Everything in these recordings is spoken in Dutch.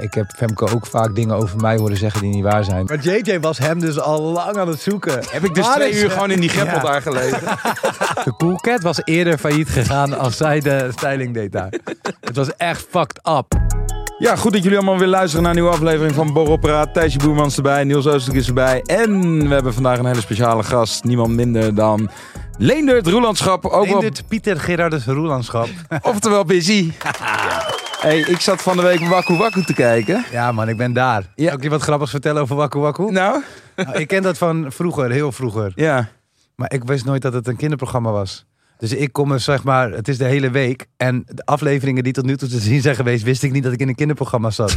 Ik heb Femke ook vaak dingen over mij horen zeggen die niet waar zijn. Maar JJ was hem dus al lang aan het zoeken. Heb ik dus Waar twee uur gewoon in die greppel Ja. daar gelegen. De Cool Cat was eerder failliet gegaan als zij de styling deed daar. Het was echt fucked up. Ja, goed dat jullie allemaal weer luisteren naar een nieuwe aflevering van Borrelpraat. Thijsje Boermans erbij, Niels Oostek is erbij. En we hebben vandaag een hele speciale gast. Niemand minder dan Leendert Roelandschap. Ook wel, Leendert Pieter Gerardus Roelandschap. oftewel busy. Hey, ik zat van de week Wakku Wakku te kijken. Ja man, ik ben daar. Ja. Ik je wat grappigs vertellen over Waku Waku? Nou, Nou, ik ken dat van vroeger, heel vroeger. ja. Maar ik wist nooit dat het een kinderprogramma was. Dus ik kom er zeg maar, het is de hele week. En de afleveringen die tot nu toe te zien zijn geweest, wist ik niet dat ik in een kinderprogramma zat.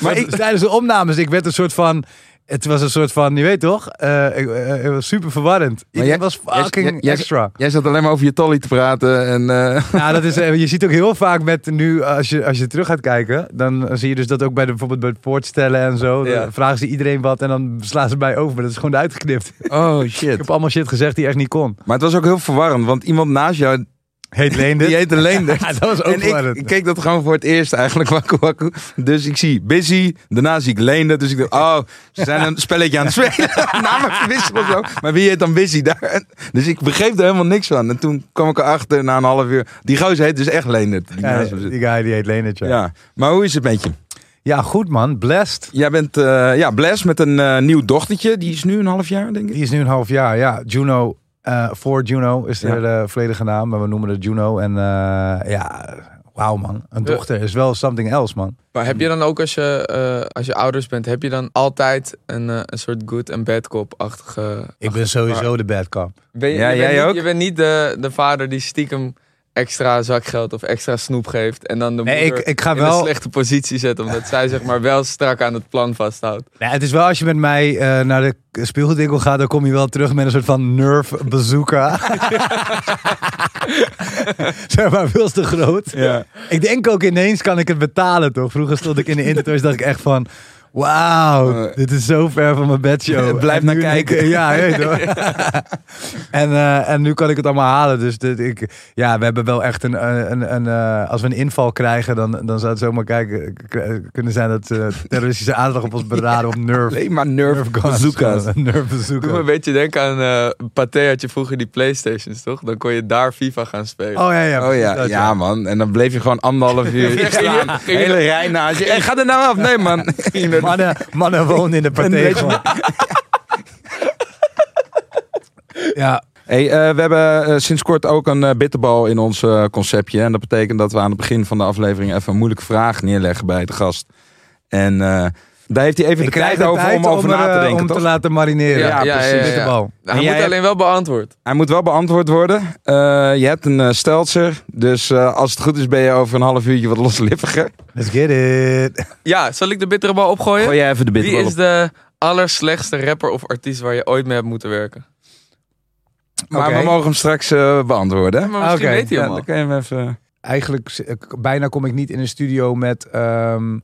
maar ik, tijdens de opnames, ik werd een soort van. Het was een soort van, je weet toch? Eh, ik- eh, het was super verwarrend. Ik jij- was fucking jij- jij- extra. Jij zat alleen maar over je tolly te praten. En, eh, Nou, dat is, je ziet ook heel vaak met nu, als je, als je terug gaat kijken, dan zie je dus dat ook bij de, bijvoorbeeld bij het voorstellen en zo. Ja. Dan vragen ze iedereen wat en dan slaan ze mij over. Maar dat is gewoon uitgeknipt. oh Ik shit. heb allemaal shit gezegd die echt niet kon. Maar het was ook heel verwarrend, want iemand naast jou, Heet Leendert. die heette Leendert. Ja, dat was ook En ik, ik keek dat gewoon voor het eerst eigenlijk, Wakku Wakku. Dus ik zie Busy, daarna zie ik Leende. Dus ik dacht, oh, ze zijn een spelletje aan het spelen. Namen verwisselen of zo. Maar wie heet dan Busy daar? Dus ik begreep er helemaal niks van. En toen kwam ik erachter na een half uur. Die gozer heet dus echt Leendert. Die Ja, die guy die heet Leendert, ja. ja. Ja, maar hoe is het met je? goed man. Blessed. Jij bent eh ja, blessed met een eh, nieuw dochtertje. Die is nu een half jaar, denk ik. Die is nu een half jaar. Ja, Juno. Eh voor Juno is Ja. de volledige naam. Maar we noemen het Juno. En eh, ja, wauw man. Een dochter is wel something else man. Maar heb je dan ook als je, eh, als je ouders bent, heb je dan altijd een, een soort good en bad cop-achtige... Ik ben sowieso de bad cop. Ben je, Ja, je jij bent niet, ook? Je bent niet de, de vader die stiekem extra zakgeld of extra snoep geeft. En dan de Nee, moeder ik- ik ga in wel- een slechte positie zet. Omdat zij zeg maar wel strak aan het plan vasthoudt. Nee, het is wel als je met mij eh, naar de speelgoedwinkel gaat, dan kom je wel terug met een soort van nerve bazooka. zeg maar, veel te groot. Ja. Ik denk ook ineens kan ik het betalen, toch? Vroeger stond ik in de intertoys, dacht ik echt van... Wauw, Eh. dit is zo ver van mijn bedshow. Blijf naar denk ik- kijken. ja, en, eh, en nu kan ik het allemaal halen. Dus dit, ik, ja, we hebben wel echt een... een, een, een, eh, als we een inval krijgen, dan, dan zou het zomaar kijken, kunnen zijn dat eh, terroristische aanslag op ons beraden op Nerve. Alleen maar nerve. Nerve Doe me een beetje denken aan eh Pathé had je vroeger die Playstations, toch? Dan kon je daar FIFA gaan spelen. Oh ja, ja. Oh ja, dat, ja man. En dan bleef je gewoon anderhalf uur staan. Hele rij naast je. Hey, ga er nou af. Nee man. Mannen, mannen wonen in de partij. ja, Hey, eh, we hebben eh, sinds kort ook een eh, bitterbal in ons conceptje. En dat betekent dat we aan het begin van de aflevering even een moeilijke vraag neerleggen bij de gast. En eh, daar heeft hij even de tijd over om over er, na te eh, denken, om toch? te laten marineren. Ja, Ja, ja, precies. ja, ja. Bitterbal. Hij En moet jij- alleen wel beantwoord. Hij moet wel beantwoord worden. Eh, je hebt een eh, steltser. Dus eh, als het goed is ben je over een half uurtje wat loslippiger. Let's get it. Ja, zal ik de bittere bal opgooien? Gooi jij even de Wie bitterbal is op. de allerslechtste rapper of artiest waar je ooit mee hebt moeten werken? Maar we mogen hem straks eh, beantwoorden. hè? Maar misschien Oké, weet hij Ja, al. dan kan je hem even... Eigenlijk, bijna kom ik niet in een studio met, ehm,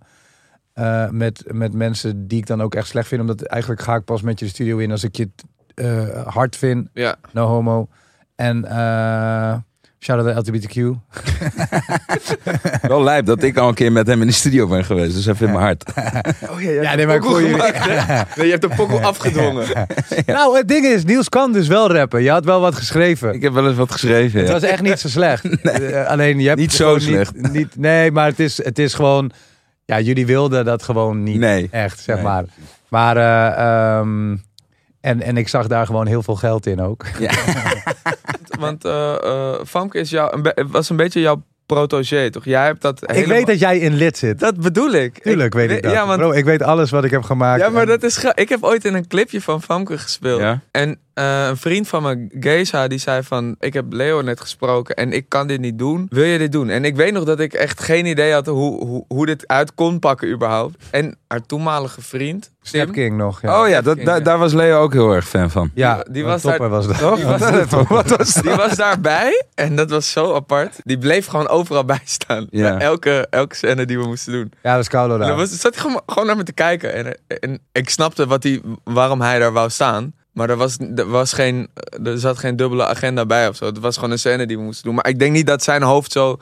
eh, met, met mensen die ik dan ook echt slecht vind. Omdat eigenlijk ga ik pas met je de studio in als ik je eh, hard vind. Ja. No homo. En eh shout out to LGBTQ. Wel lijp dat ik al een keer met hem in de studio ben geweest. Dus hij vindt me hard. Oh ja, Ja, nee, maar ik je... Nee, je hebt de pokkel afgedwongen. Nou, het ding is, Niels kan dus wel rappen. Je had wel wat geschreven. Ik heb wel eens wat geschreven. Het ja. was echt niet zo slecht. Alleen je hebt Niet zo slecht. Niet, niet- nee, maar het is, het is gewoon. Ja, jullie wilden dat gewoon niet Nee. echt, zeg Nee. maar. Maar eh, ehm, en, en ik zag daar gewoon heel veel geld in ook. Want eh eh, Famke is jou, was een beetje jouw protégé, toch? Jij hebt dat Ik helemaal- weet dat jij in lid zit. Dat bedoel ik. Tuurlijk weet ik dat. Ja, want, Bro, ik weet alles wat ik heb gemaakt. ja maar En- dat is... Ik heb ooit in een clipje van Famke gespeeld. Ja. En eh, een vriend van me, Geza, die zei van... Ik heb Leo net gesproken en ik kan dit niet doen. Wil je dit doen? En ik weet nog dat ik echt geen idee had hoe, hoe, hoe dit uit kon pakken überhaupt. En haar toenmalige vriend, Step Tim... King nog. Ja. Oh ja, dat, da- daar was Leo ook heel erg fan van. ja, die was topper daar- was dat. Toch? Wat was dat? Die was daarbij en dat was zo apart. Die bleef gewoon overal bij staan. Ja. Bij elke, elke scène die we moesten doen. Ja, dat is koude En daar. dan was, zat hij gewoon, gewoon naar me te kijken. En, en ik snapte wat hij, waarom hij daar wou staan. Maar er, was, er, was geen, er zat geen dubbele agenda bij of zo. Het was gewoon een scène die we moesten doen. Maar ik denk niet dat zijn hoofd zo... Ik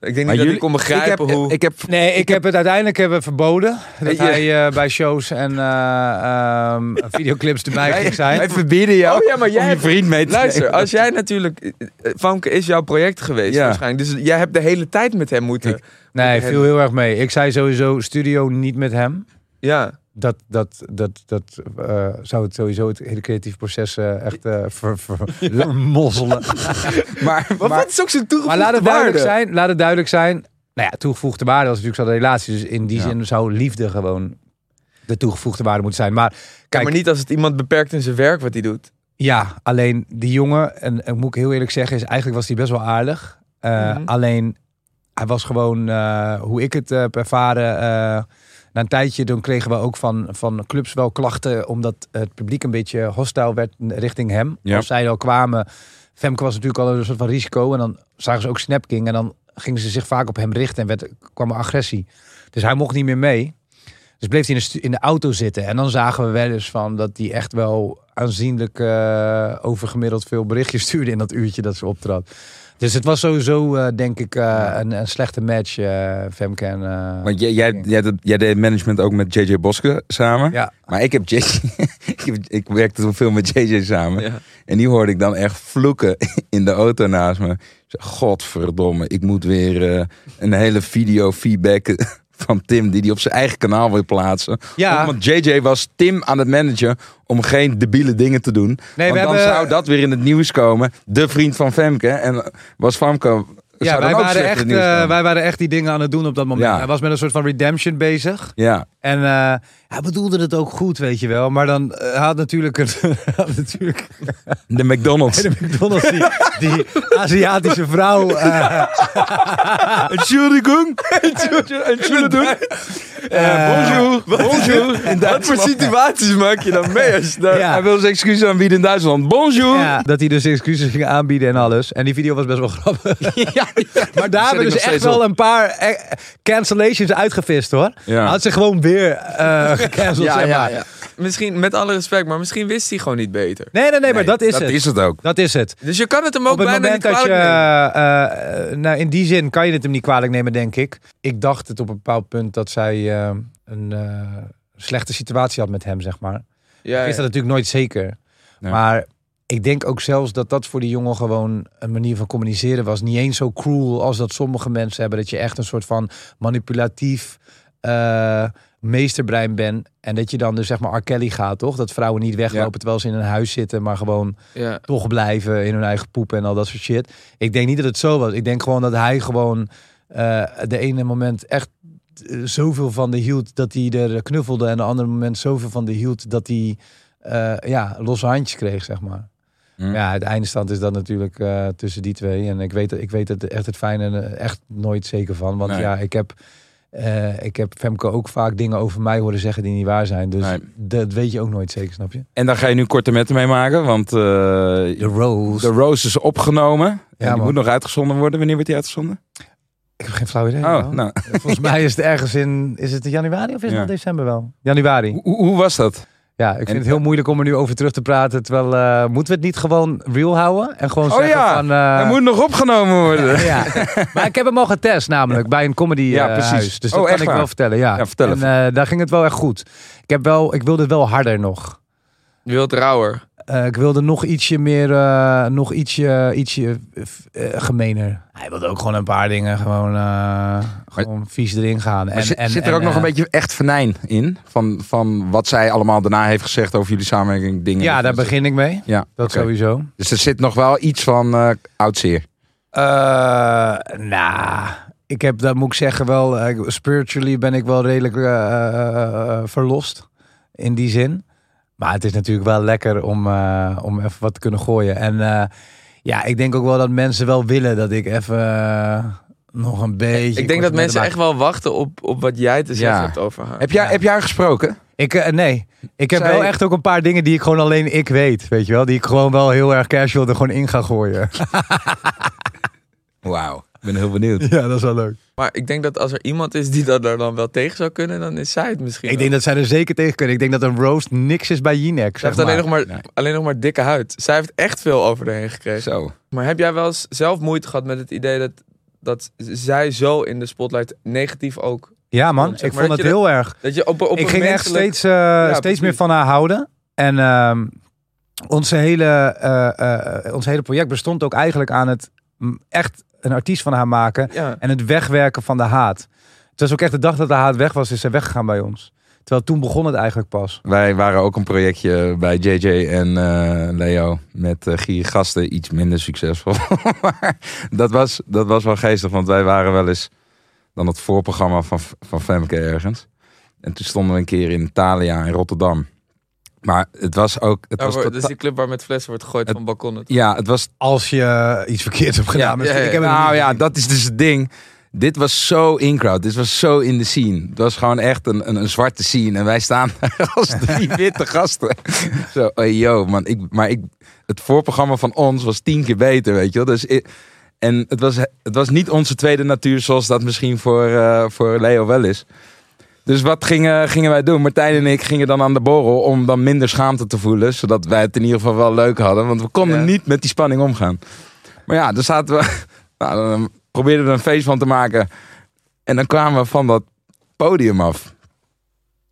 denk niet Maar dat jullie- ik kon begrijpen ik heb, hoe... Ik heb, Nee, ik heb het uiteindelijk hebben verboden. Dat Ja. hij eh, bij shows en eh, ehm, videoclips erbij ging zijn. wij verbieden jou Oh ja, maar jij om je vriend mee te Luister, nemen. als jij natuurlijk... Famke is jouw project geweest Ja. waarschijnlijk. Dus jij hebt de hele tijd met hem moeten... Nee, viel heel erg mee. Ik zei sowieso studio niet met hem. Ja. Dat, dat, dat, dat eh, zou het sowieso het hele creatieve proces eh, echt ver, ver- mozzelen. Maar, Maar, is ook zijn toegevoegde Maar laat het duidelijk waarde? zijn. Laat het duidelijk zijn. Nou ja, toegevoegde waarde was natuurlijk zo'n relatie. Dus in die Ja. zin zou liefde gewoon de toegevoegde waarde moeten zijn. Maar Kijk, maar niet als het iemand beperkt in zijn werk wat hij doet. ja, alleen die jongen, en, en moet ik heel eerlijk zeggen, is eigenlijk was hij best wel aardig. Mhm. Alleen, hij was gewoon, hoe ik het heb ervaren, na een tijdje, dan kregen we ook van, van clubs wel klachten, omdat het publiek een beetje hostile werd richting hem. Ja. Als zij al kwamen, Femke was natuurlijk al een soort van risico, en dan zagen ze ook Snapking, en dan gingen ze zich vaak op hem richten en werd, kwam er agressie. Dus hij mocht niet meer mee. Dus bleef hij in de, in de auto zitten. En dan zagen we wel eens van dat hij echt wel aanzienlijk eh, overgemiddeld veel berichtjes stuurde in dat uurtje dat ze optrad. Dus het was sowieso, eh, denk ik, eh, een, een slechte match, eh Femke en... eh, want jij, jij, jij, deed- jij deed management ook met JJ Boske samen. ja, Maar ik heb JJ... ik, heb- ik werkte toen veel met JJ samen. Ja. En die hoorde ik dan echt vloeken in de auto naast me. Godverdomme, ik moet weer eh, een hele video feedback van Tim... die hij op zijn eigen kanaal wil plaatsen. ja. Want JJ was Tim aan het managen om geen debiele dingen te doen. nee, Want dan hebben, zou dat weer in het nieuws komen. De vriend van Femke. En was Famke... ja, wij waren, echt, eh, wij waren echt die dingen aan het doen op dat moment. Ja. Hij was met een soort van redemption bezig. Ja, En eh, hij bedoelde het ook goed, weet je wel. Maar dan eh, had natuurlijk, een, had natuurlijk de McDonald's. de McDonald's die, die Aziatische vrouw... eh, Entschuldigung. Entschuldigung. Eh, bonjour. Bonjour. In Wat voor situaties maak je dan mee als daar... Ja. Hij wil zijn excuses aanbieden in Duitsland. Bonjour. Ja, dat hij dus excuses ging aanbieden en alles. En die video was best wel grappig. maar daar hebben dus echt wel op. een paar eh, cancellations uitgevist hoor. Ja. Had ze gewoon weer gecanceld. Ja, zeg ja, maar. ja. Misschien, met alle respect, maar misschien wist hij gewoon niet beter. Nee, nee, nee, maar dat is dat het. is het ook. Dat is het. Dus je kan het hem ook Op het bijna moment niet dat je... kwalijk nemen. eh, eh, nou, in die zin kan je het hem niet kwalijk nemen, denk ik. Ik dacht het op een bepaald punt dat zij eh, een eh, slechte situatie had met hem, zeg maar. Ja, Ik wist dat natuurlijk nooit zeker. Nee. Maar ik denk ook zelfs dat dat voor die jongen gewoon een manier van communiceren was. Niet eens zo cruel als dat sommige mensen hebben. Dat je echt een soort van manipulatief eh, meesterbrein bent. En dat je dan dus zeg maar R. Kelly gaat, toch? Dat vrouwen niet weglopen Ja. terwijl ze in een huis zitten. Maar gewoon ja. toch blijven in hun eigen poep en al dat soort shit. Ik denk niet dat het zo was. Ik denk gewoon dat hij gewoon eh, de ene moment echt eh, zoveel van de hield dat hij er knuffelde. En de andere moment zoveel van de hield dat hij eh, ja, losse handjes kreeg, zeg maar. Hm. Ja, het eindstand is dan natuurlijk tussen die twee. En ik weet, ik weet het echt het fijne echt nooit zeker van. Want Nee. ja, ik heb, eh, ik heb Femke ook vaak dingen over mij horen zeggen die niet waar zijn. Dus Nee. dat weet je ook nooit zeker, snap je? En daar ga je nu korte metten mee maken. Want eh, De Rose. de Rose is opgenomen. En Ja, die man. moet nog uitgezonden worden. Wanneer wordt die uitgezonden? Ik heb geen flauw idee. Oh, nou. Volgens mij is het ergens in, is het in januari of is het Ja. nog december wel? Januari. Hoe, hoe was dat? Ja, ik vind En- het heel moeilijk om er nu over terug te praten. Terwijl, eh, moeten we het niet gewoon real houden? En gewoon Oh zeggen ja, van... eh, Hij moet nog opgenomen worden. ja. maar ik heb hem al getest namelijk bij een comedy Ja, eh, precies. huis. Dus Oh, dat kan ik waar? wel vertellen. Ja, Ja, vertel en eh, daar ging het wel echt goed. Ik, heb wel, ik wilde het wel harder nog. Je wilt rauwer. Eh, ik wilde nog ietsje meer, eh, nog ietsje, ietsje eh, gemener. Hij wilde ook gewoon een paar dingen gewoon, eh, gewoon vies erin gaan. Maar En, zit, en, zit er en, ook nog een beetje echt venijn in? Van, van wat zij allemaal daarna heeft gezegd over jullie samenwerking dingen? Ja, daar begin ik mee. Ja, Dat sowieso. Dus er zit nog wel iets van eh oud zeer. Eh nou, ik heb, dat moet ik zeggen, wel, eh, spiritually ben ik wel redelijk verlost. In die zin. Maar het is natuurlijk wel lekker om, eh, om even wat te kunnen gooien. En eh, ja, ik denk ook wel dat mensen wel willen dat ik even eh, nog een beetje... Ik denk dat mensen echt wel wachten op, op wat jij te zeggen Ja. hebt over haar. Heb jij, heb jij haar gesproken? Ik, nee, ik heb Zij- wel echt ook een paar dingen die ik gewoon alleen ik weet, weet je wel. Die ik gewoon wel heel erg casual er gewoon in ga gooien. Wauw, ik ben heel benieuwd. ja, dat is wel leuk. Maar ik denk dat als er iemand is die dat er dan wel tegen zou kunnen, dan is zij het misschien. Ik denk dat zij er zeker tegen kunnen. Ik denk dat een roast niks is bij Jinek. Zeg heeft alleen nog, maar, Nee. alleen nog maar dikke huid. Zij heeft echt veel over de heen gekregen. Zo. Maar heb jij wel eens zelf moeite gehad met het idee dat, dat zij zo in de spotlight negatief ook... Ja man, ik vond het heel erg. Dat je op, op ik ging echt steeds, eh, steeds meer van haar houden. En ehm, onze, hele, eh, eh, ons hele project bestond ook eigenlijk aan het mm, echt een artiest van haar maken. Ja. En het wegwerken van de haat. Het was ook echt de dag dat de haat weg was, is zij weggegaan bij ons. Terwijl toen begon het eigenlijk pas. Wij waren ook een projectje bij JJ en eh, Leo met eh Gier Gasten. Iets minder succesvol. maar dat was, dat was wel geestig, want wij waren wel eens dan het voorprogramma van, van Femke ergens. En toen stonden we een keer in Thalia in Rotterdam. Maar het was ook... Het was dat is die club waar met flessen wordt gegooid Het- van balkonnen. Ja, het was Als je iets verkeerds hebt gedaan. Ja, misschien. ja, ja. Ik heb nou ja, dat is dus het ding. Dit was zo in-crowd. Dit was zo in de scene. Het was gewoon echt een, een, een zwarte scene. En wij staan daar als drie witte gasten. Zo, oh, yo, man. Ik, maar ik, het voorprogramma van ons was tien keer beter, weet je wel. Dus ik- en het was, het was niet onze tweede natuur zoals dat misschien voor, eh, voor Leo wel is. Dus wat gingen, gingen wij doen? Martijn en ik gingen dan aan de borrel om dan minder schaamte te voelen. Zodat wij het in ieder geval wel leuk hadden. Want we konden Ja. niet met die spanning omgaan. Maar ja, dan zaten we... Nou, dan probeerden we er een feest van te maken. En dan kwamen we van dat podium af.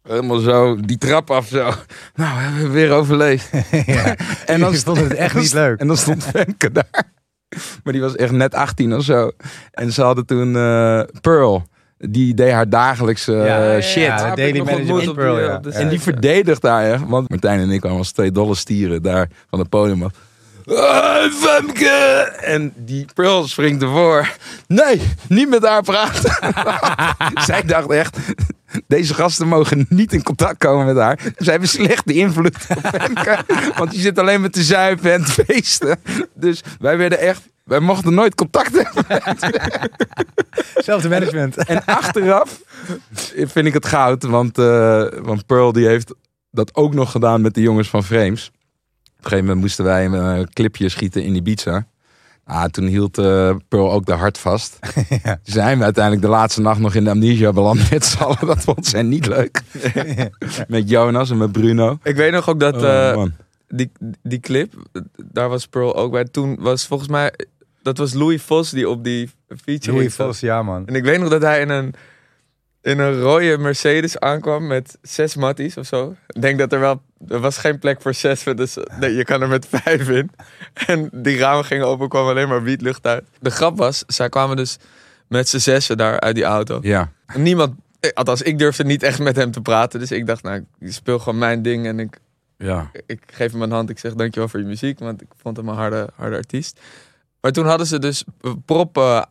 Helemaal zo, die trap af zo. Nou, we hebben weer overleefd. ja. En dan Ik vond het echt niet leuk. En dan stond Femke daar. Maar die was echt net 18 of zo. En ze hadden toen eh, Pearl. Die deed haar dagelijkse eh, Ja, ja, ja. shit. Ja, daily op Pearl, die, ja. de En die verdedigt daar, hè. Want Martijn en ik kwamen als twee dolle stieren daar van het podium af. Ah, Femke! En die Pearl springt ervoor. Nee, niet met haar praten. Zij dacht echt, deze gasten mogen niet in contact komen met haar. Zij hebben slechte invloed op Femke. Want die zit alleen maar te zuipen en te feesten. Dus wij werden echt, wij mochten nooit contact hebben. Zelfde management. En achteraf vind ik het goud, want, eh, want Pearl die heeft dat ook nog gedaan met de jongens van Frames. Op een gegeven moment moesten wij een clipje schieten in Ibiza. Ah, toen hield eh, Pearl ook de hart vast. Ja. Toen zijn we uiteindelijk de laatste nacht nog in de amnesia beland met z'n allen. Dat vond zij niet leuk. Met Jonas en met Bruno. Ik weet nog ook dat Oh, eh, die, die clip, daar was Pearl ook bij. Toen was volgens mij, dat was Louis Vos die op die feature Louis. Vos, ja man. En ik weet nog dat hij in een, in een rode Mercedes aankwam met zes matties of zo. Ik denk dat er wel, er was geen plek voor zes, dus nee, je kan er met vijf in. En die ramen gingen open, kwam alleen maar wietlucht uit. De grap was, zij kwamen dus met z'n zessen daar uit die auto. Ja. Niemand, eh, althans ik durfde niet echt met hem te praten. Dus ik dacht, nou, ik speel gewoon mijn ding en ik, Ja. ik geef hem een hand. Ik zeg dankjewel voor je muziek, want ik vond hem een harde, harde artiest. Maar toen hadden ze dus proppen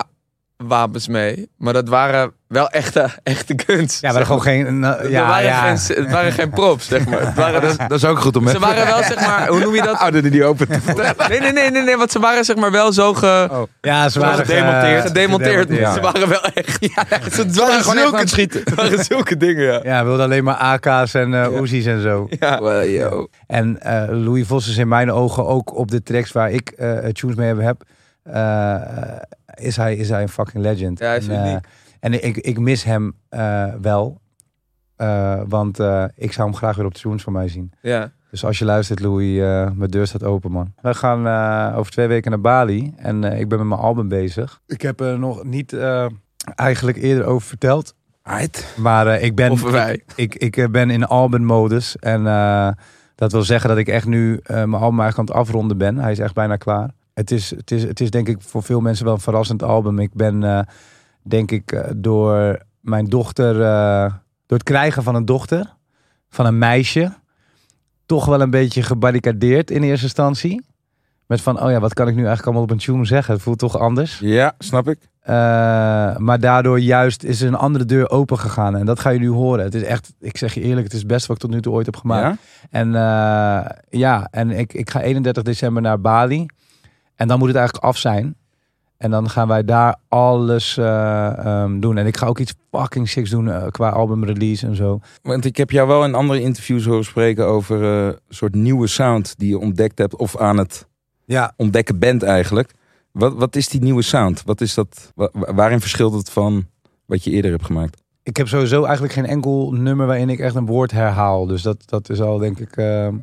wapens mee. Maar dat waren wel echte, echte guns. Ja, maar gewoon geen... eh, Het ja, waren ja. geen, het waren geen props, zeg maar. Het waren dus, Dat is ook goed om ze waren wel, zeg maar, hoe noem je dat? Houden die open te Nee, nee, nee, nee, nee, want ze waren zeg maar wel zo ge, Ja, ze waren gedemonteerd. ge- gedemonteerd. Ja. Ze waren wel echt. Ja, ze waren waren gewoon zulke, schieten. het waren zulke dingen, ja. Ja, we wilden alleen maar AK's en eh Uzi's en zo. ja. Well, yo. En eh, Louis Vos is in mijn ogen ook op de tracks waar ik eh tunes mee heb, eh, is, hij, is hij een fucking legend. Ja, hij is en, eh, uniek. en ik, ik mis hem eh, wel, Eh, want eh, ik zou hem graag weer op de tunes van mij zien. ja. Dus als je luistert, Louis, eh, mijn deur staat open, man. We gaan eh, over twee weken naar Bali en eh, ik ben met mijn album bezig. Ik heb er nog niet eh, eigenlijk eerder over verteld. Aight. Maar eh, ik ben Of wij. ik, ik eh, ben in album-modus. En eh, dat wil zeggen dat ik echt nu eh, mijn album eigenlijk aan het afronden ben. Hij is echt bijna klaar. Het is, het, is, het is denk ik voor veel mensen wel een verrassend album. Ik ben eh, denk ik eh, door mijn dochter, eh, door het krijgen van een dochter, van een meisje, toch wel een beetje gebarricadeerd in eerste instantie. Met van, oh ja, wat kan ik nu eigenlijk allemaal op een tune zeggen? Het voelt toch anders. Ja, snap ik. Maar daardoor juist is er een andere deur open gegaan. En dat ga je nu horen. Het is echt, ik zeg je eerlijk, het is het beste wat ik tot nu toe ooit heb gemaakt. Ja? En ja, en ik, ik ga 31 december naar Bali. En dan moet het eigenlijk af zijn. En dan gaan wij daar alles eh, ehm, doen. En ik ga ook iets fucking sicks doen eh, qua albumrelease en zo. Want ik heb jou wel in andere interviews horen spreken over eh, een soort nieuwe sound die je ontdekt hebt of aan het Ja, ontdekken bent eigenlijk. Wat, wat is die nieuwe sound? Wat is dat, wa- wa- waarin verschilt het van wat je eerder hebt gemaakt? ik heb sowieso eigenlijk geen enkel nummer waarin ik echt een woord herhaal. Dus dat, dat is al denk ik ehm,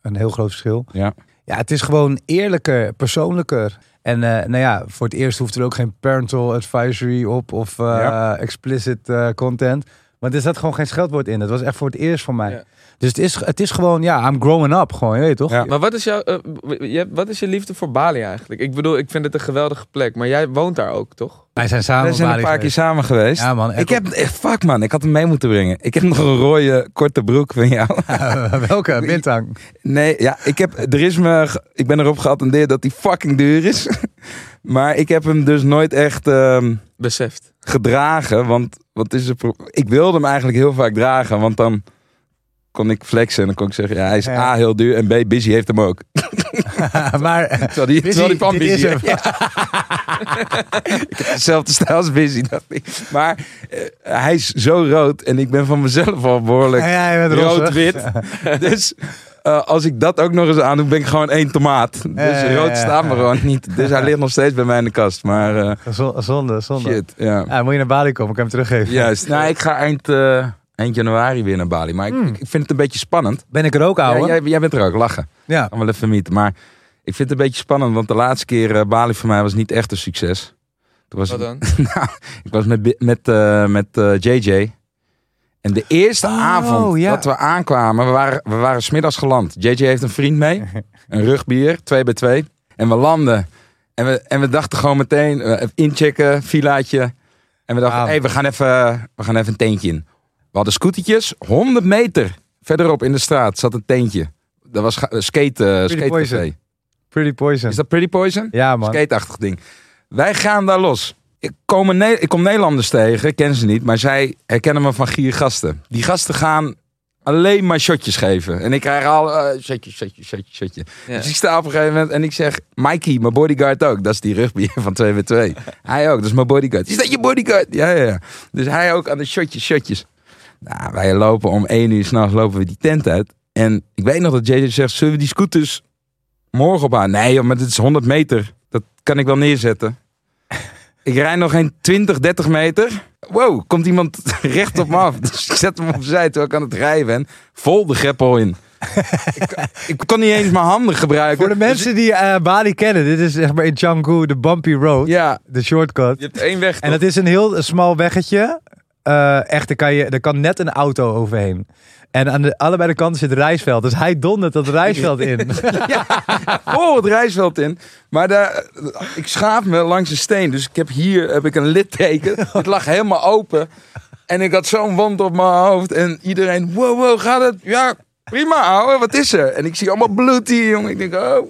een heel groot verschil. Ja. Ja, het is gewoon eerlijker, persoonlijker. En eh, nou ja, voor het eerst hoeft er ook geen parental advisory op of Ja. explicit eh, content. Want er zat gewoon geen scheldwoord in. Dat was echt voor het eerst voor mij. Ja. Dus het is, het is gewoon, ja, I'm growing up gewoon, je weet toch? Ja. Maar wat is, jouw, eh, wat is je liefde voor Bali eigenlijk? Ik bedoel, ik vind het een geweldige plek. Maar jij woont daar ook, toch? Wij zijn samen We zijn op een Bali paar keer samen geweest. Ja man, Ik heb, eh, fuck man, ik had hem mee moeten brengen. Ik heb nog een rode korte broek van jou. Welke? Bintang. Nee, ja, ik, heb, er is me, ik ben erop geattendeerd dat hij fucking duur is. maar ik heb hem dus nooit echt ehm, Beseft. Gedragen. Want wat is het ik wilde hem eigenlijk heel vaak dragen. Want dan kon ik flexen en dan kon ik zeggen, ja, hij is Ja. A, heel duur en B, Busy heeft hem ook. maar Terwijl die, terwijl die van is Busy hem. heeft. Ik heb dezelfde stijl als Busy, dacht ik. Maar eh, hij is zo rood en ik ben van mezelf al behoorlijk ja, rood-wit. dus eh, als ik dat ook nog eens aan doe, ben ik gewoon één tomaat. Dus ja, rood ja. staat me gewoon niet. Dus hij ligt nog steeds bij mij in de kast. Maar eh, Zo- Zonde, zonde. shit, ja. Ja, moet je naar Bali komen, ik kan hem teruggeven. Juist. Nou, ik ga eind, eh, eind januari weer naar Bali. Maar ik, Hmm. ik vind het een beetje spannend. Ben ik er ook, Ja, ouwe? jij, jij bent er ook, lachen. Ja. Kan wel even mieten. Maar ik vind het een beetje spannend, want de laatste keer eh, Bali voor mij was niet echt een succes. Toen was Wat dan? nou, ik was met, met, eh, met eh, JJ. En de eerste Oh, avond ja. dat we aankwamen, we waren, we waren smiddags geland. JJ heeft een vriend mee, een rugbier, twee bij twee. En we landen. En we, en we dachten gewoon meteen, eh, inchecken, villaatje. En we dachten, hey, we, gaan even, we gaan even een teentje in. We hadden scootertjes, 100 meter verderop in de straat zat een teentje. Dat was skate, uh, skate Poison. café. Pretty Poison. Is dat Pretty Poison? Ja, man. Skateachtig ding. Wij gaan daar los. Ik kom, Ne- ik kom Nederlanders tegen, ik ken ze niet, maar zij herkennen me van gier gasten. Die gasten gaan alleen maar shotjes geven. En ik krijg al eh shotje, shotje, shotje, shotje. Ja. Dus ik sta op een gegeven moment en ik zeg, Mikey, mijn bodyguard ook. Dat is die rugby van 2 bij 2 Hij ook, dat is mijn bodyguard. Is dat je bodyguard? Ja, ja, ja. Dus hij ook aan de shotjes, shotjes. Nou, wij lopen om 1 uur s'nachts lopen we die tent uit. En ik weet nog dat JJ zegt, zullen we die scooters morgen op aan? Nee, joh, maar dit is 100 meter. Dat kan ik wel neerzetten. Ik rijd nog geen 20, 30 meter. Wow, komt iemand recht op me af. Dus ik zet hem opzij terwijl ik aan het rijden ben. Vol de greppel in. ik, ik kon niet eens mijn handen gebruiken. Voor de mensen die eh, Bali kennen, dit is zeg maar in Canggu de bumpy road, Ja, de shortcut. Je hebt één weg, En dat is een heel smal weggetje. Eh, echt, daar kan, je, daar kan net een auto overheen. En aan de, allebei de kanten zit rijsveld. Dus hij dondert dat rijsveld in. vol het reisveld in. Maar daar, ik schaaf me langs een steen. Dus ik heb hier heb ik een litteken. Het lag helemaal open. En ik had zo'n wond op mijn hoofd. En iedereen, wow, wow, gaat het? Ja, prima ouwe, wat is er? En ik zie allemaal bloed hier, jongen. Ik denk, oh.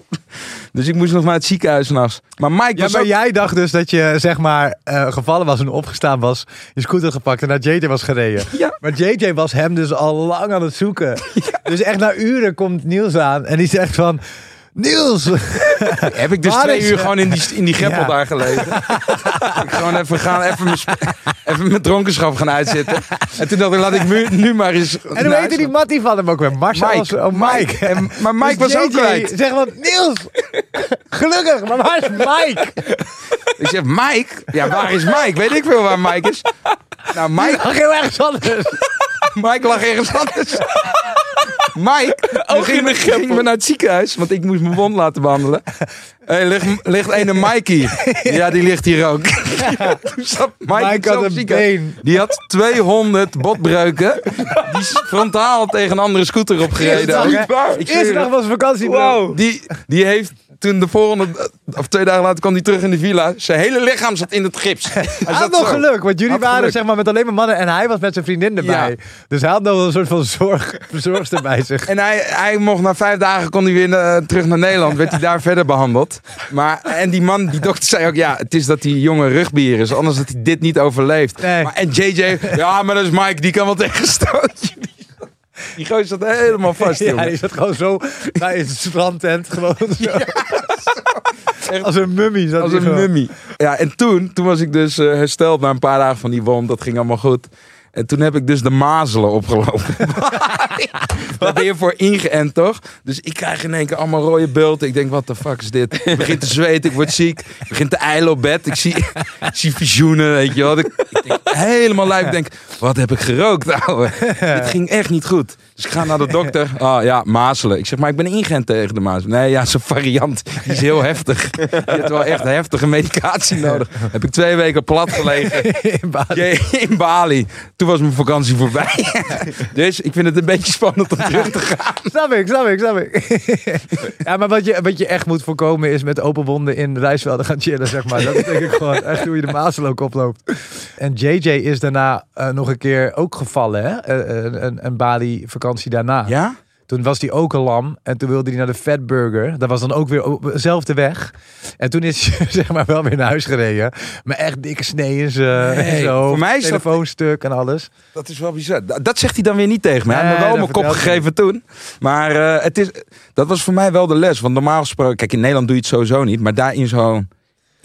Dus ik moest nog naar het ziekenhuis s'nachts. Maar Mike Ja, was maar ook... jij dacht dus dat je zeg maar eh, gevallen was en opgestaan was, je scooter gepakt en naar JJ was gereden. Ja. Maar JJ was hem dus al lang aan het zoeken. Dus echt na uren komt Niels aan en die zegt van, Niels! Heb ik dus Waar twee uur gewoon in die, in die greppel Ja. daar gelegen. ik gewoon even gaan, even mijn, even mijn dronkenschap gaan uitzitten. En toen dacht ik, laat ik nu, nu maar eens... En hoe heette die mattie van hem ook weer? Marcel Mike. was- oh, Mike. En, maar Mike Dus was ook kwijt. Zeg van, Niels! Gelukkig, maar waar is Mike? Ik zeg, Mike? Ja, waar is Mike? Weet ik veel waar Mike is. Nou, Mike, Ach, heel erg anders. Mike lag ergens anders. Mike Ook ging, in de me- ging me naar het ziekenhuis, want ik moest mijn wond laten behandelen. Hey, ligt, ligt een Mike hier? Ja, die ligt hier ook. Toen zat Mike, Mike had een been. Die had 200 botbreuken. Die is frontaal tegen een andere scooter opgereden. Eerste dag, Eerste dag was vakantie, bro. Die, die heeft toen de volgende, of twee dagen later kwam hij terug in de villa. Zijn hele lichaam zat in het gips. Hij had nog geluk, want jullie Had waren geluk. zeg maar met alleen maar mannen en hij was met zijn vriendin erbij. Ja. Dus hij had nog wel een soort van zorg, verzorgster bij zich. En hij, hij mocht na vijf dagen kon hij weer eh, terug naar Nederland. Werd hij daar verder behandeld. Maar, en die man, die dokter zei ook, ja, het is dat die jonge rugbier is. Anders had hij dit niet overleefd. Nee. Maar, en JJ, ja, maar dat is Mike, die kan wel tegenstootje. Die gozer zat helemaal vast, Ja, die zat gewoon zo bij het strandtent. Gewoon zo. Als een mummie. Zat Als een gewoon. mummie. Ja, en toen, toen was ik dus eh, hersteld na een paar dagen van die wond. Dat ging allemaal goed. En toen heb ik dus de mazelen opgelopen. Daar ben je voor ingeënt, toch? Dus ik krijg in één keer allemaal rode bulten. Ik denk, wat de fuck is dit? Ik begin te zweten, ik word ziek. Ik begin te eilen op bed. Ik zie, ik zie visioenen, weet je wel. Ik, ik denk, helemaal lijf. Ik denk, wat heb ik gerookt, ouwe? Dit ging echt niet goed. Dus ik ga naar de dokter. Ah ja, mazelen. Ik zeg, maar ik ben ingeënt tegen de mazelen. Nee, ja, zo'n variant. Die is heel heftig. Je hebt wel echt heftige medicatie nodig. Heb ik twee weken plat gelegen. In Bali. In Bali. Toen was mijn vakantie voorbij. dus ik vind het een beetje spannend om terug te gaan. Snap ik, snap ik, snap ik. ja, maar wat je, wat je echt moet voorkomen is met open wonden in de reisvelden gaan chillen, zeg maar. Dat is denk ik gewoon echt hoe je de Maasel ook oploopt. En JJ is daarna eh, nog een keer ook gevallen, hè? Eh, een, een, een Bali-vakantie daarna. Ja? Toen was hij ook een lam. En toen wilde hij naar de Fatburger. Dat was dan ook weer op dezelfde weg. En toen is hij zeg maar wel weer naar huis gereden. Maar echt dikke snee in zijn Nee, in zijn hoofd. voor mij is dat- Telefoonstuk en alles. Dat is wel bizar. Dat zegt hij dan weer niet tegen me. Hij heeft me wel mijn kop gegeven toen. Maar eh, het is, dat was voor mij wel de les. Want normaal gesproken... Kijk, in Nederland doe je het sowieso niet. Maar daar in zo'n...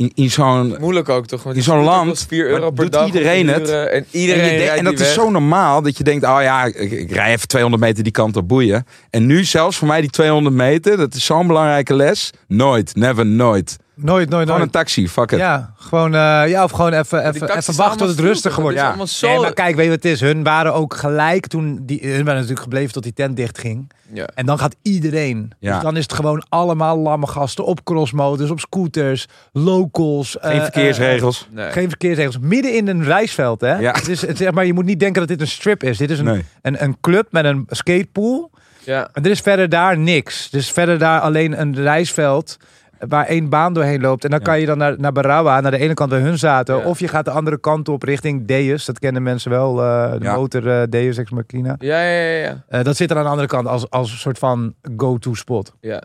In, in zo'n Moeilijk ook toch? Want In zo'n land, kost 4 maar euro per doet dag. iedereen het? En En, iedereen denkt- rijdt en dat is weg. zo normaal dat je denkt, oh ja, ik, ik rij even 200 meter die kant op boeien. En nu zelfs voor mij die 200 meter, dat is zo'n belangrijke les. Nooit, never, nooit. Nooit, nooit, Gewoon nooit. een taxi, fuck it. Ja, gewoon, eh, ja, of gewoon even, even, even wachten tot het rustiger wordt. Is allemaal zo- Nee, maar kijk, weet je wat het is? Hun waren ook gelijk toen, die, hun waren natuurlijk gebleven tot die tent dicht ging. Ja. En dan gaat iedereen. Ja. Dus dan is het gewoon allemaal lamme gasten op crossmotors, op scooters, locals. Geen eh, verkeersregels. Nee. eh, geen verkeersregels. Midden in een reisveld, hè? Ja. Het is, het, zeg maar, je moet niet denken dat dit een strip is. Dit is een, Nee. een, een club met een skatepool. Ja. En er is verder daar niks. Dus verder daar alleen een reisveld waar één baan doorheen loopt. En dan Ja. kan je dan naar, naar Barawa, naar de ene kant waar hun zaten. Ja. Of je gaat de andere kant op richting Deus. Dat kennen mensen wel, eh, de Ja. motor eh, Deus Ex Machina. Ja, ja, ja, ja. Eh, dat zit er aan de andere kant als, als een soort van go-to spot. ja.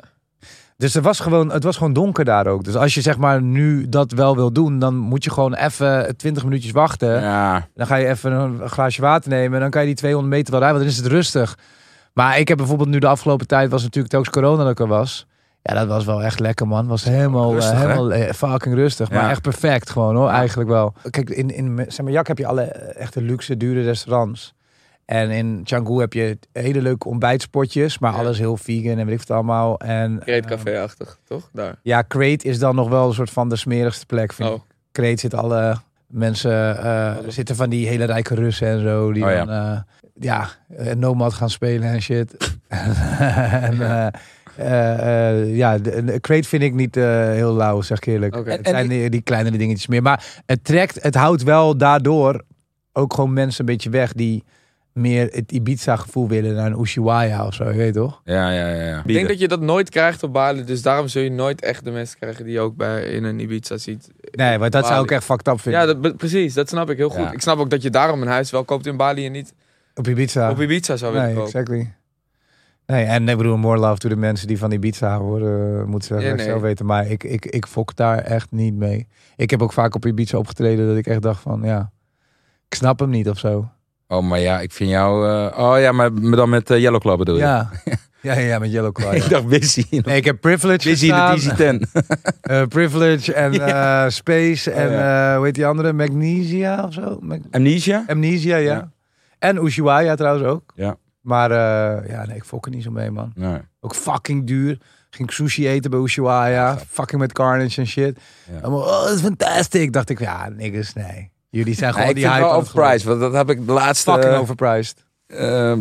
Dus er was gewoon, het was gewoon donker daar ook. Dus als je zeg maar nu dat wel wil doen, dan moet je gewoon even 20 minuutjes wachten. Ja, Dan ga je even een glaasje water nemen. En dan kan je die 200 meter wel rijden, want dan is het rustig. Maar ik heb bijvoorbeeld nu de afgelopen tijd, was natuurlijk telkens corona dat ik er was. Ja, dat was wel echt lekker, man. Was helemaal, Rustig, eh, helemaal eh, fucking rustig. Maar echt perfect gewoon, hoor. Eigenlijk wel. Kijk, in, in Semayak heb je alle eh, echte luxe, dure restaurants. En in Canggu heb je hele leuke ontbijtspotjes, maar Ja. alles heel vegan en weet ik het allemaal. En Great eh, Café-achtig, toch? Daar. ja, Crate is dan nog wel een soort van de smerigste plek, vind ik. Oh. Crate zit alle mensen, zitten van die hele rijke Russen en zo, die Oh ja. dan, ja, Nomad gaan spelen en shit. en, ja, de, de Crate vind ik niet eh, heel lauw, zeg ik eerlijk. Oké. Het zijn die, die kleinere dingetjes meer. Maar het trekt, het houdt wel daardoor ook gewoon mensen een beetje weg die meer het Ibiza-gevoel willen naar een Ushuaia of zo, je weet toch? ja, ja, ja. ja. Ik denk dat je dat nooit krijgt op Bali, dus daarom zul je nooit echt de mensen krijgen die je ook bij, in een Ibiza ziet. Nee, maar dat zou ik echt fucked up vinden. Ja, dat, precies, dat snap ik heel goed. Ja. Ik snap ook dat je daarom een huis wel koopt in Bali en niet Op Ibiza. op Ibiza zou willen Nee, kopen. exactly. Nee, en ik bedoel, more love to de mensen die van Ibiza houden, uh, moeten ze Ja, nee. zelf weten. Maar ik, ik, ik fok daar echt niet mee. Ik heb ook vaak op Ibiza opgetreden dat ik echt dacht van, ja, ik snap hem niet of zo. Oh, maar ja, ik vind jou... eh, oh ja, maar dan met eh, Yellow Club bedoel je? Ja. ja, ja, ja, met Yellow Claw. ja. ik dacht Busy. Nee, ik heb Privilege Busy in de gestaan, DC-10. eh, Privilege en eh, Space en eh, hoe heet die andere? Magnesia of zo? Mag- Amnesia? Amnesia, ja. Ja. En Ushuaia trouwens ook. Ja. Maar eh, ja, nee, ik fok er niet zo mee, man. Nee. Ook fucking duur. Ging sushi eten bij Ushuaia. fucking met carnage en shit. Ja. Oh, dat is fantastisch. Dacht ik, ja, niggas, nee. Jullie zijn gewoon Nee, die hype overpriced, want dat heb ik de laatste... Fucking eh, overpriced. Ehm,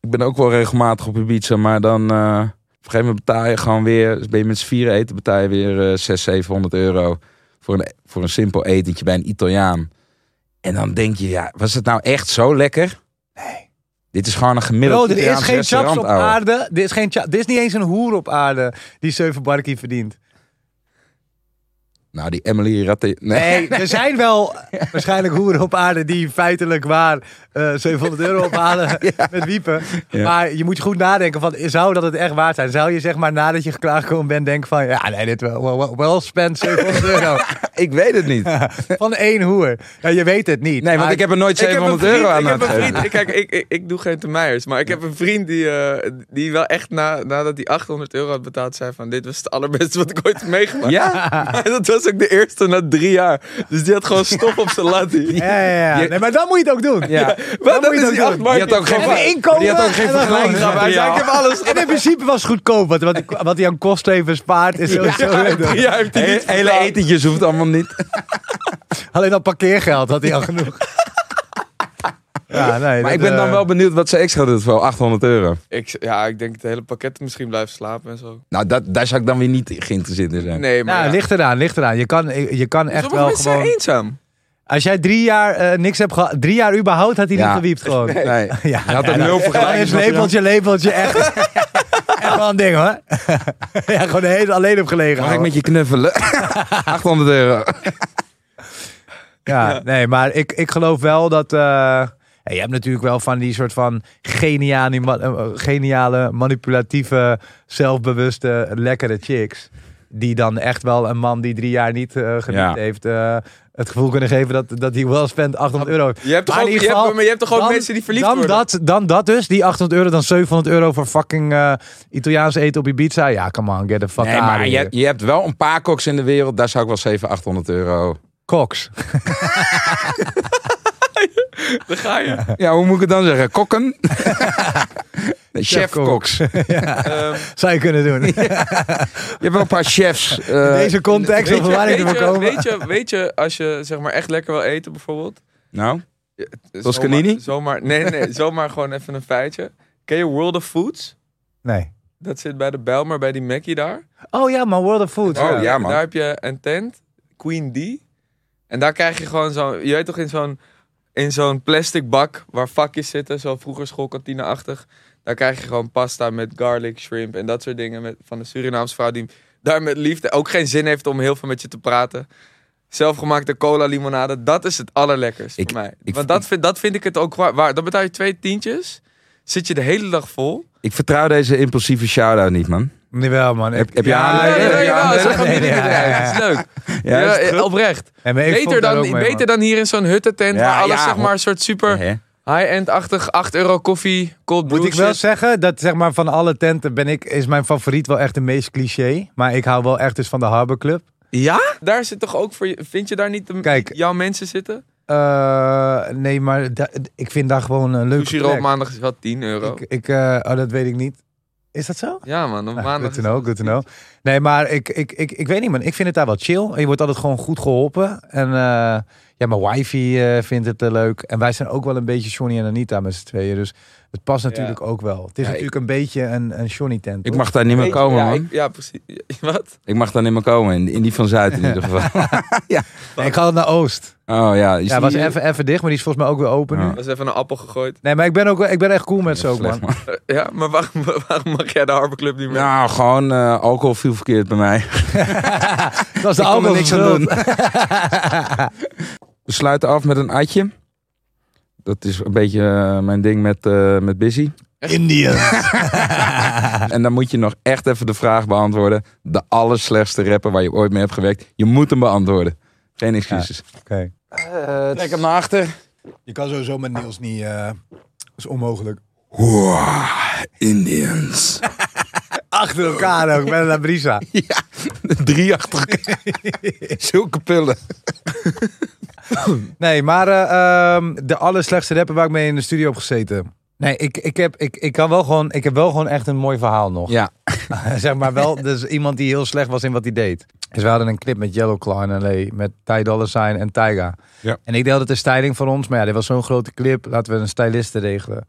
ik ben ook wel regelmatig op Ibiza, maar dan eh, op een gegeven moment betaal je gewoon weer, dus ben je met z'n vieren eten, betaal je weer eh 600, 700 euro voor een, voor een simpel etentje bij een Italiaan. En dan denk je, ja, was het nou echt zo lekker? Nee. Dit is gewoon een gemiddeld Bro, er is geen chaps op aarde. Er is, geen er is niet eens een hoer op aarde die 7 barkie verdient. Nou, die Emily Ratte... Nee. Nee, er zijn wel waarschijnlijk hoeren op aarde die feitelijk waar eh 700 euro ophalen met wiepen. Ja. Maar je moet goed nadenken van, zou dat het echt waard zijn? Zou je zeg maar nadat je klaargekomen bent denken van, ja nee, dit wel, wel, wel spend 700 euro Ik weet het niet. van één hoer. Ja, je weet het niet. Nee, want ik heb er nooit Ik heb een 700 euro vriend- aan ik heb een vriend. ik- Kijk, ik, ik, ik doe geen termijers, maar ik heb een vriend die, eh, die wel echt na, nadat hij 800 euro had betaald, zei van dit was het allerbeste wat ik ooit heb meegemaakt. Ja? Maar dat was ook de eerste na drie jaar. Dus die had gewoon stof op zijn lattie. Ja, ja, ja. Nee, maar dan moet je het ook doen. Ja. Moet dat je is ook die doen. acht Die had ook geen, Even inkomen die had ook geen en dan gewoon- vergelijkingsmateriaal. Hij zei, ik heb alles En in principe was het goedkoop. Want wat, wat hij aan kosten bespaard is sowieso... Drie jaar heeft hij niet hele etentjes hoeft allemaal niet. Alleen al parkeergeld had hij al genoeg. Ja, nee, Maar dat, ik ben dan eh, wel benieuwd wat ze extra doet voor 800 euro. Ik, ja, ik denk het hele pakket misschien blijven slapen en zo. Nou, dat, daar zou ik dan weer niet geïnteresseerd in zijn. Nee, maar Nou, ja. ligt eraan, ligt eraan. Je kan, je kan echt Sommige wel mensen gewoon... zijn eenzaam. Als jij drie jaar eh, niks hebt gehad, drie jaar überhaupt, had hij Ja. niet gewiept gewoon. Nee. Ja, Je had ja, ook nul vergelijkingsmateriaal. lepeltje, lepeltje, echt, echt wel een ding hoor. ja, gewoon de hele alleen op gelegen. Mag ik met je knuffelen? 800 euro. Ja, nee, maar ik, ik geloof wel dat... eh, ja, je hebt natuurlijk wel van die soort van geniale, eh, geniale manipulatieve, zelfbewuste, lekkere chicks. Die dan echt wel een man die drie jaar niet eh geniet Ja. heeft... eh, het gevoel kunnen geven dat, dat hij wel spent 800 euro. Je hebt toch Maar ook, je hebt, maar je hebt toch ook dan- mensen die verliefd dan worden? Dat, dan dat dus, die 800 euro, dan 700 euro voor fucking eh Italiaans eten op Ibiza. Ja, come on, get the fuck Nee, out maar je, je hebt wel een paar koks in de wereld. Daar zou ik wel 700, 800 euro... Cox. Dan ga je. Ja, hoe moet ik het dan zeggen? Kokken? Nee, chef koks. Ehm, Zou je kunnen doen. Je hebt wel een paar chefs. eh, In deze context, weet, of waar ik weet, ervoor je, komen. weet, je, weet je, als je zeg maar echt lekker wil eten bijvoorbeeld. Nou, Toscanini? Zomaar, nee, nee, zomaar gewoon even een feitje. Ken je World of Foods? Nee. Dat zit bij de Bijlmer, bij die Mackie daar. Oh ja, maar World of Food. Oh, ja, man. Daar heb je een tent, Queen D. En daar krijg je gewoon zo'n, je weet toch in zo'n, in zo'n plastic bak waar vakjes zitten, zo vroeger schoolkantine-achtig. Daar krijg je gewoon pasta met garlic, shrimp en dat soort dingen met, van een Surinaamse vrouw die daar met liefde ook geen zin heeft om heel veel met je te praten. Zelfgemaakte cola limonade, dat is het allerlekkerst Ik- voor mij. ik- Want dat vind, dat vind ik het ook wa- waar. Dan betaal je twee tientjes, zit je de hele dag vol. ik vertrouw deze impulsieve shout-out niet, man. Nee, wel man. Heb- heb je Ja, aandelen? Nee, Ja, nee, ja, jawel, nee, zeg gewoon nee, niet nee, dat ja, het ja, is. Leuk. Ja, Ja, is het eh, oprecht. Beter dan, mee, beter man. dan hier in zo'n huttentent Ja, waar alles ja, zeg maar een soort super high-end-achtig 8 euro koffie, cold brew Moet ik wel zeggen dat zeg maar van alle tenten ben ik is mijn favoriet wel echt de meest cliché, maar ik hou wel echt dus van de Harbor Club. Ja? Daar zit toch ook voor je, vind je daar niet de, Kijk. jouw mensen zitten? Eh, nee, maar da- ik vind daar gewoon een leuke Sushi op maandag is wel 10 euro. Ik, ik eh, oh, dat weet ik niet. Is dat zo? ja man, op Nou, maandag good to know, good to know. Nee, maar ik, ik, ik, ik weet niet man, ik vind het daar wel chill. Je wordt altijd gewoon goed geholpen. En eh, ja, mijn wifi eh, vindt het eh, leuk. En wij zijn ook wel een beetje Johnny en Anita met z'n tweeën. Dus het past natuurlijk ook wel. Het is Ja, natuurlijk een beetje een, een Johnny tent. Ik mag daar niet meer komen, ja, man. ik- ja, precies. Wat? Ik mag daar niet meer komen. In, in die van Zuid in ieder geval. Nee, ik ga het naar Oost. Oh ja. Is Ja, was die- even, even dicht, maar die is volgens mij ook weer open Ja. nu. Was even een appel gegooid. Nee, maar ik ben, ook, ik ben echt cool met ze ook, Slecht, man. Eh, Ja, maar waarom, waarom mag jij de Harbor Club niet meer? Nou, gewoon eh, alcohol viel verkeerd bij mij. Dat was de Ik alcohol niks aan doen. We sluiten af met een atje. Dat is een beetje eh, mijn ding met, eh met Busy. Indië. En dan moet je nog echt even de vraag beantwoorden. De allerslechtste rapper waar je ooit mee hebt gewerkt. Je moet hem beantwoorden. Geen excuses. Oké. Trek hem naar achter. Je kan sowieso met Niels niet... eh, dat is onmogelijk. Wow, Indians. Achter elkaar ook, met een Brisa. Drie achter elkaar. Zulke pillen. Nee, maar eh, ehm, de allerslechtste rapper waar ik mee in de studio heb gezeten. Nee, ik, ik, heb, ik, ik, kan wel gewoon, ik heb wel gewoon echt een mooi verhaal nog. Ja. zeg maar wel, dus iemand die heel slecht was in wat hij deed. Dus we hadden een clip met Yellow Claw in L.A. met Ty Dolla Sign en Tyga. Ja. En ik deelde de styling voor ons. Maar ja, dit was zo'n grote clip. Laten we een styliste regelen.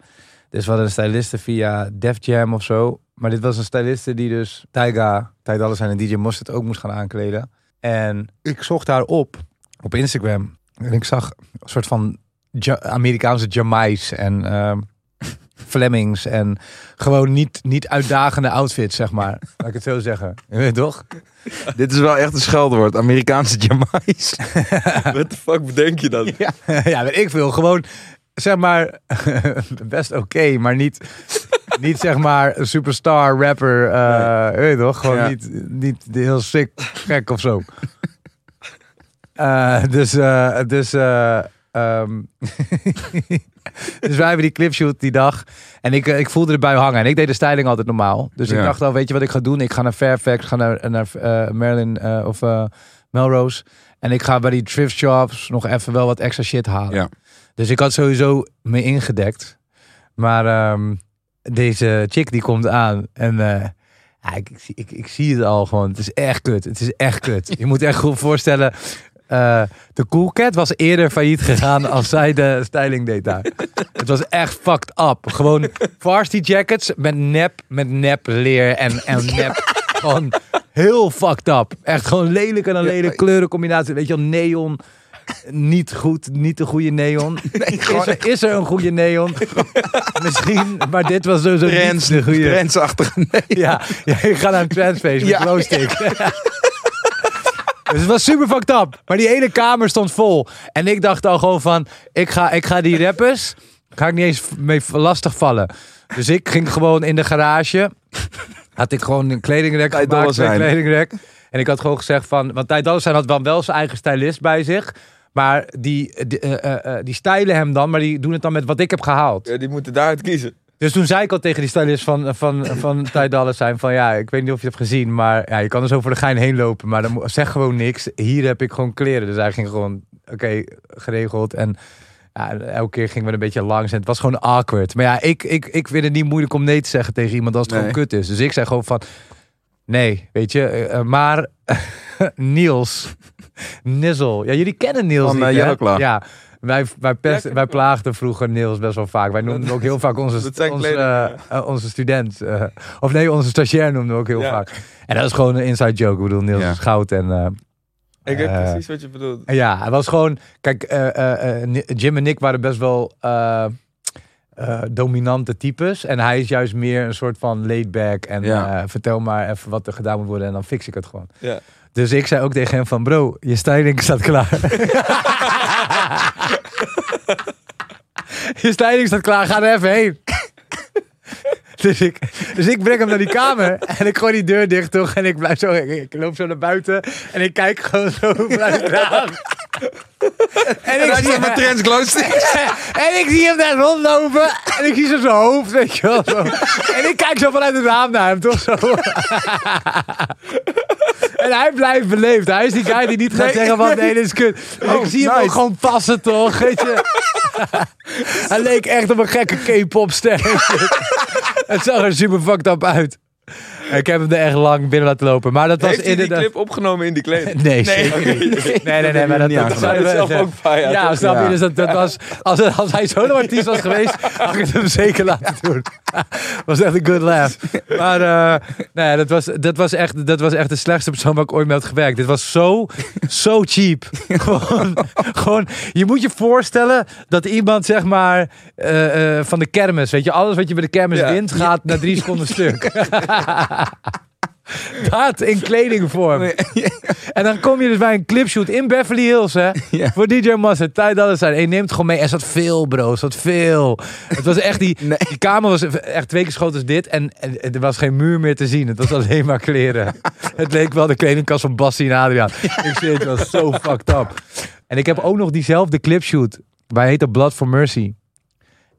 Dus we hadden een styliste via Def Jam of zo. Maar dit was een styliste die dus Tyga, Ty Dolla Sign en DJ Mustard ook moest gaan aankleden. En ik zocht haar op, op Instagram. En ik zag een soort van Ja- Amerikaanse Jamais. En ehm, Flemings en gewoon niet, niet uitdagende outfits, zeg maar. Laat ik het zo zeggen. Je weet toch? Dit is wel echt een scheldwoord. Amerikaanse Jamais. What the fuck bedenk je dat? Ja, ja weet ik veel. Gewoon, zeg maar, best oké, maar niet, niet zeg maar een superstar rapper. eh weet je toch? Gewoon Ja. niet, niet heel sick gek of zo. Eh, dus, eh, dus, eh, ehm, dus wij hebben die clipshoot die dag. En ik, ik voelde erbij hangen. En ik deed de styling altijd normaal. Dus ik dacht al, weet je wat ik ga doen? Ik ga naar Fairfax, ga naar, naar eh, of Melrose. En ik ga bij die thrift shops nog even wel wat extra shit halen. Ja. Dus ik had sowieso me ingedekt. Maar ehm, deze chick die komt aan. En ja, ik, ik, zie- ik, ik zie het al gewoon. Het is echt kut. Het is echt kut. Je moet echt goed voorstellen. Eh, de Cool Cat was eerder failliet gegaan als zij de styling deed daar. Het was echt fucked up. Gewoon varsity jackets met nep, met nep leer en, en nep. Gewoon heel fucked up. Echt gewoon lelijk en lelijke kleurencombinatie. Weet je wel, neon. Niet goed, niet de goede neon. is, er, is er een goede neon? Misschien, maar dit was sowieso niet Trends, de goede. trendsachtige. Ja, ja, ik ga naar een transface met Ja. Dus het was super fucked up. Maar die hele kamer stond vol. En ik dacht al gewoon van, ik ga, ik ga die rappers, ga ik niet eens mee lastig vallen. Dus ik ging gewoon in de garage. Had ik gewoon een kledingrek Tijd gemaakt. Een kledingrek. En ik had gewoon gezegd van, want Tijd Dolla Sign had wel, wel zijn eigen stylist bij zich. Maar die, die, eh, die stylen hem dan, maar die doen het dan met wat ik heb gehaald. Ja, die moeten daaruit kiezen. Dus toen zei ik al tegen die stylist van, van, van Ty zijn van ja, ik weet niet of je het hebt gezien, maar ja, je kan er zo voor de gein heen lopen, maar dan zeg gewoon niks. Hier heb ik gewoon kleren. Dus hij ging gewoon, oké, geregeld. En ja, elke keer gingen we een beetje langs en het was gewoon awkward. Maar ja, ik, ik, ik vind het niet moeilijk om nee te zeggen tegen iemand als het Nee. gewoon kut is. Dus ik zei gewoon van, nee, weet je, eh, eh, maar Niels, Nizzle. Ja, jullie kennen Niels Van, niet, eh. Ja. Wij, wij, pest, wij plaagden vroeger Niels best wel vaak. Wij noemden hem ook heel vaak onze, eh, eh, onze student. eh, of nee, onze stagiair noemden we ook heel Ja. vaak. En dat is gewoon een inside joke. Ik bedoel, Niels Ja. is goud. En eh, Ik weet precies wat je bedoelt. ja, hij was gewoon... Kijk, eh, eh, eh, Jim en ik waren best wel eh, eh, dominante types. En hij is juist meer een soort van laid back. En Ja. eh, vertel maar even wat er gedaan moet worden. En dan fix ik het gewoon. Ja. Dus ik zei ook tegen hem van... Bro, je styling staat klaar. je styling staat klaar. Ga er even heen. Dus ik, dus ik breng hem naar die kamer en ik gooi die deur dicht toch en ik blijf zo, ik, loop zo naar buiten en ik kijk gewoon zo vanuit het raam. En ik zie hem met trends en ik zie hem daar rondlopen en ik zie zo zijn hoofd, weet je wel. Zo. En ik kijk zo vanuit het raam naar hem, toch zo. En hij blijft beleefd. Hij is die guy die niet gaat zeggen van nee, dit is kut. Dus ik zie hem ook gewoon passen toch, weet je. hij leek echt op een gekke K-pop ster. Het zag er super fucked up uit. Ik heb hem er echt lang binnen laten lopen. Maar dat was Heeft die clip opgenomen in die kleding? Nee, niet. Nee, nee, nee, maar dat, is zelf ook fijn. Ja, toch? snap je? Ja. Dus dat, dat was, als, als hij solo-artiest was geweest, had ik het hem zeker laten doen. was echt een good laugh. Maar eh, nee, dat, was, dat, was echt, dat was echt de slechtste persoon waar ik ooit mee had gewerkt. Dit was zo, zo cheap. gewoon, gewoon, je moet je voorstellen dat iemand, zeg maar, eh, eh, van de kermis, weet je, alles wat je bij de kermis Ja. wint, gaat na drie seconden stuk. Dat in kledingvorm. En dan kom je dus bij een clipshoot in Beverly Hills, hè? Ja. Voor DJ Mustard, tijd dat het zijn. En je neemt het gewoon mee. Er zat veel, bro. Er zat veel. Het was echt die, Nee. die kamer was echt twee keer zo groot als dit. En, en er was geen muur meer te zien. Het was alleen maar kleren. het leek wel de kledingkast van Bassie en Adriaan. Ik zei, het was zo fucked up. En ik heb ook nog diezelfde clipshoot. Wij heette Blood for Mercy.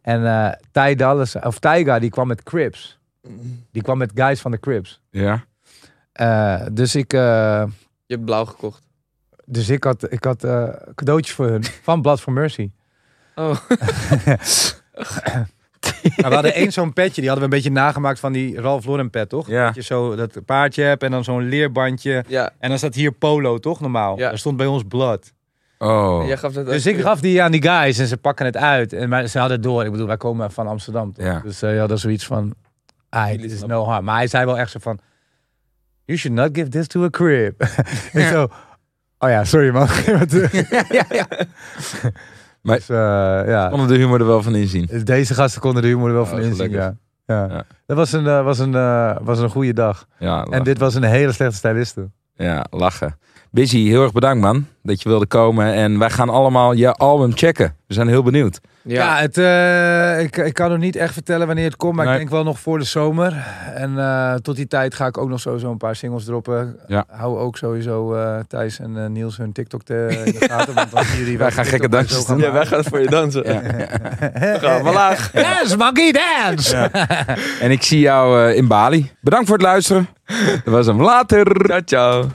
En eh Ty Dallas, of Tyga, die kwam met Crips. Die kwam met guys van de Crips. Ja. Eh, dus ik... eh, Je hebt blauw gekocht. dus ik had, ik had eh, cadeautjes voor hun van Blood for Mercy. Oh. Maar we hadden één zo'n petje, die hadden we een beetje nagemaakt van die Ralph Lauren pet, toch? Ja. Dat je zo dat paardje hebt en dan zo'n leerbandje. Ja, En dan staat hier polo, toch? Normaal. Ja. Er stond bij ons blood. Oh. jij gaf dat Dus ik gaf die aan die guys en ze pakken het uit. En, maar ze hadden het door. Ik bedoel, wij komen van Amsterdam. Toch? Ja. Dus uh, ja, dat is zoiets van... Ah, this is no harm. Maar hij zei wel echt zo van... You should not give this to a crib. ik zo... Oh ja, sorry man. Ja, ja. Maar- Dus, eh, ja. Konden de humor er wel van inzien. Dus Deze gasten konden de humor er wel van inzien, ja. Ja. Ja. Dat was een, eh, was, een, eh, was een goede dag. Ja, En dit was een hele slechte styliste. ja, lachen. Busy, heel erg bedankt man dat je wilde komen. En wij gaan allemaal je album checken. We zijn heel benieuwd. Ja, Ja, het, eh, ik, ik kan nog niet echt vertellen wanneer het komt, maar Nee. ik denk wel nog voor de zomer. En eh, tot die tijd ga ik ook nog sowieso een paar singles droppen. Ja. Hou ook sowieso eh, Thijs en Niels hun TikTok te, in de gaten. Want dan jullie Wij gaan gekke dansjes gaan ja wij gaan voor je dansen. Ja. We gaan we laag. Dance, monkey, dance! En ik zie jou eh, in Bali. Bedankt voor het luisteren. Dat was hem later. Ciao, ciao.